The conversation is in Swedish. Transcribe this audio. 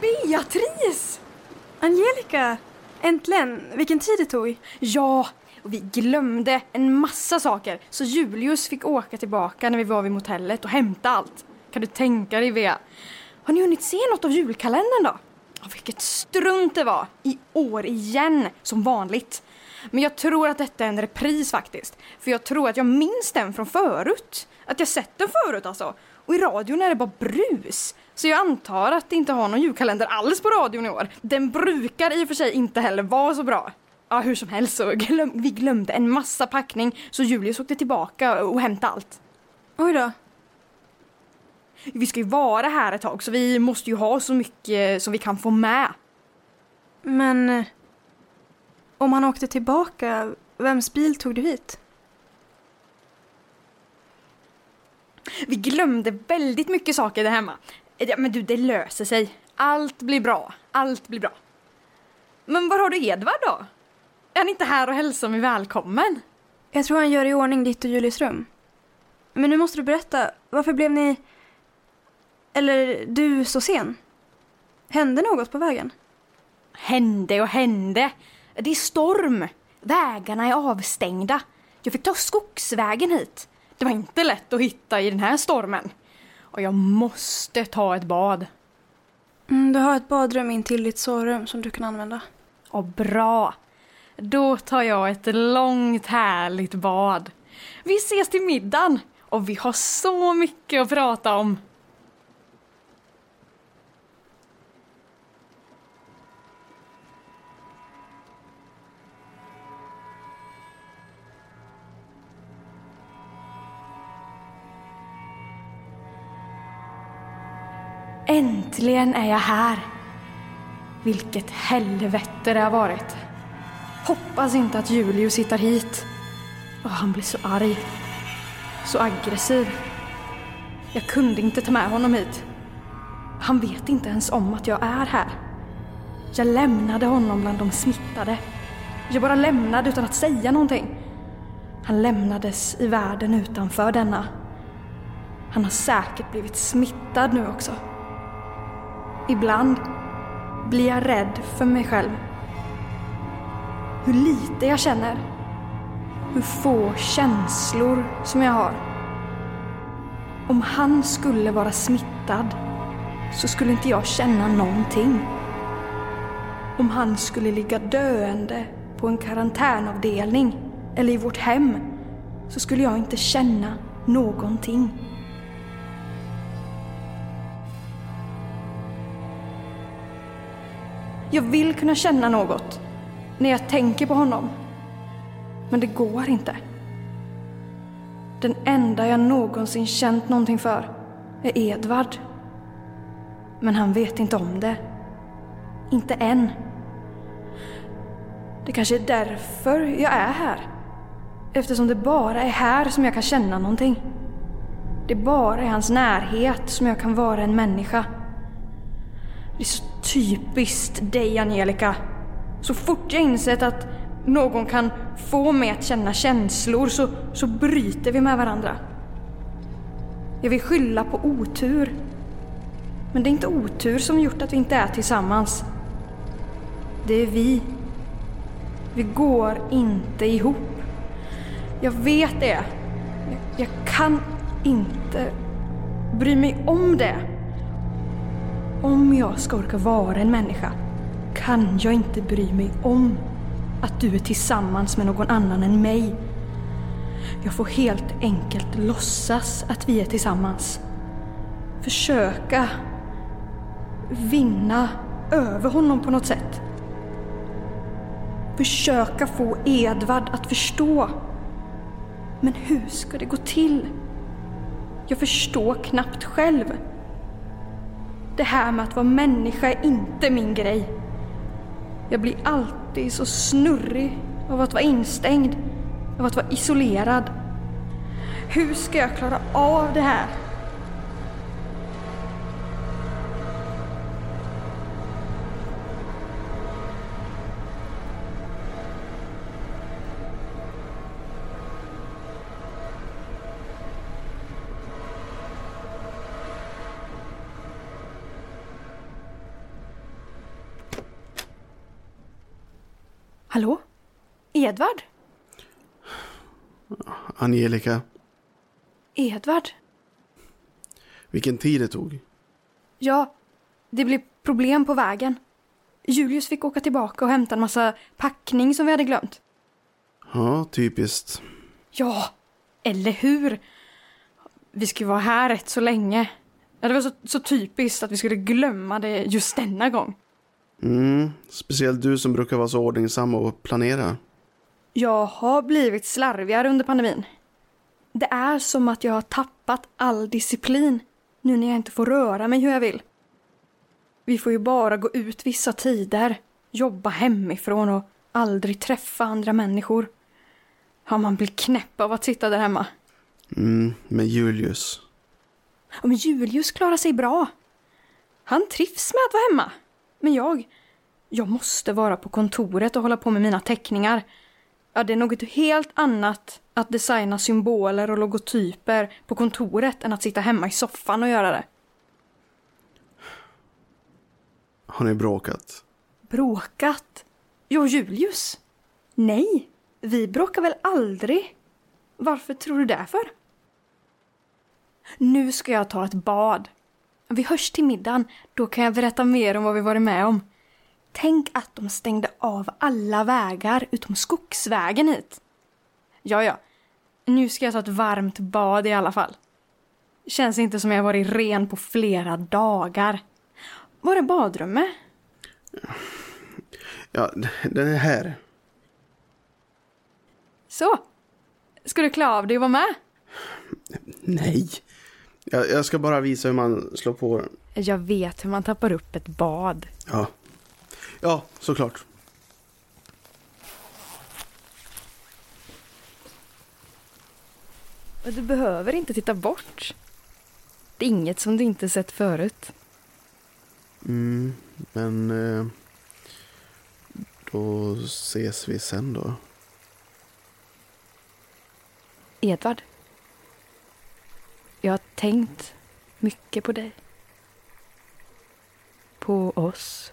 Beatrice! Angelica! Äntligen! Vilken tid det tog. Ja, och vi glömde en massa saker så Julius fick åka tillbaka när vi var vid motellet och hämta allt. Kan du tänka dig Bea? Har ni hunnit se något av julkalendern då? Oh, vilket strunt det var! I år igen, som vanligt. Men jag tror att detta är en repris faktiskt. För jag tror att jag minns den från förut. Att jag sett den förut alltså. Och i radion är det bara brus. Så jag antar att det inte har någon julkalender alls på radion i år. Den brukar i och för sig inte heller vara så bra. Ja, hur som helst så glöm vi glömde en massa packning så Julius åkte tillbaka och hämtade allt. Oj då. Vi ska ju vara här ett tag så vi måste ju ha så mycket som vi kan få med. Men eh, om han åkte tillbaka, vems bil tog du hit? Vi glömde väldigt mycket saker där hemma. Men du, det löser sig. Allt blir bra. Allt blir bra. Men var har du Edvard då? Är han inte här och hälsar mig välkommen? Jag tror han gör i ordning ditt och Julius rum. Men nu måste du berätta, varför blev ni... Eller du så sen? Hände något på vägen? Hände och hände. Det är storm. Vägarna är avstängda. Jag fick ta skogsvägen hit. Det var inte lätt att hitta i den här stormen. Och jag måste ta ett bad. Mm, du har ett badrum in till ditt sovrum som du kan använda. Och bra. Då tar jag ett långt härligt bad. Vi ses till middagen och vi har så mycket att prata om. Äntligen är jag här. Vilket helvete det har varit. Hoppas inte att Julius hittar hit. Och han blir så arg. Så aggressiv. Jag kunde inte ta med honom hit. Han vet inte ens om att jag är här. Jag lämnade honom bland de smittade. Jag bara lämnade utan att säga någonting. Han lämnades i världen utanför denna. Han har säkert blivit smittad nu också. Ibland blir jag rädd för mig själv. Hur lite jag känner. Hur få känslor som jag har. Om han skulle vara smittad så skulle inte jag känna någonting. Om han skulle ligga döende på en karantänavdelning eller i vårt hem så skulle jag inte känna någonting. Jag vill kunna känna något när jag tänker på honom. Men det går inte. Den enda jag någonsin känt någonting för är Edvard. Men han vet inte om det. Inte än. Det kanske är därför jag är här. Eftersom det bara är här som jag kan känna någonting. Det bara är hans närhet som jag kan vara en människa. Det är så typiskt dig, Angelica. Så fort jag insett att någon kan få mig att känna känslor så, så bryter vi med varandra. Jag vill skylla på otur. Men det är inte otur som gjort att vi inte är tillsammans. Det är vi. Vi går inte ihop. Jag vet det. Jag, jag kan inte bry mig om det. Om jag ska orka vara en människa kan jag inte bry mig om att du är tillsammans med någon annan än mig. Jag får helt enkelt låtsas att vi är tillsammans. Försöka vinna över honom på något sätt. Försöka få Edvard att förstå. Men hur ska det gå till? Jag förstår knappt själv. Det här med att vara människa är inte min grej. Jag blir alltid så snurrig av att vara instängd, av att vara isolerad. Hur ska jag klara av det här? Hallå? Edvard? Angelica, Edvard? vilken tid det tog. Ja, det blev problem på vägen. Julius fick åka tillbaka och hämta en massa packning som vi hade glömt. Ja, typiskt. Ja, eller hur? Vi skulle vara här rätt så länge. Ja, det var så, så typiskt att vi skulle glömma det just denna gång. Mm, speciellt du som brukar vara så ordningsam och planera. Jag har blivit slarvigare under pandemin. Det är som att jag har tappat all disciplin nu när jag inte får röra mig hur jag vill. Vi får ju bara gå ut vissa tider, jobba hemifrån och aldrig träffa andra människor. Ja, man blir knäpp av att sitta där hemma. Mm, med Julius. Ja, men Julius klarar sig bra. Han trivs med att vara hemma. Men jag, jag måste vara på kontoret och hålla på med mina teckningar. Ja, det är något helt annat att designa symboler och logotyper på kontoret än att sitta hemma i soffan och göra det. Har ni bråkat? Bråkat? Jag och Julius? Nej, vi bråkar väl aldrig? Varför tror du det för? Nu ska jag ta ett bad. Vi hörs till middagen, då kan jag berätta mer om vad vi varit med om. Tänk att de stängde av alla vägar utom skogsvägen hit. Ja, ja. Nu ska jag ta ett varmt bad i alla fall. Känns inte som jag varit ren på flera dagar. Var är badrummet? Ja, den är här. Så. Ska du klä av dig och vara med? Nej. Jag, jag ska bara visa hur man slår på den. Jag vet hur man tappar upp ett bad. Ja. Ja, såklart. Och du behöver inte titta bort. Det är inget som du inte sett förut. Mm, men... Eh, då ses vi sen då. Edvard. Jag har tänkt mycket på dig. På oss.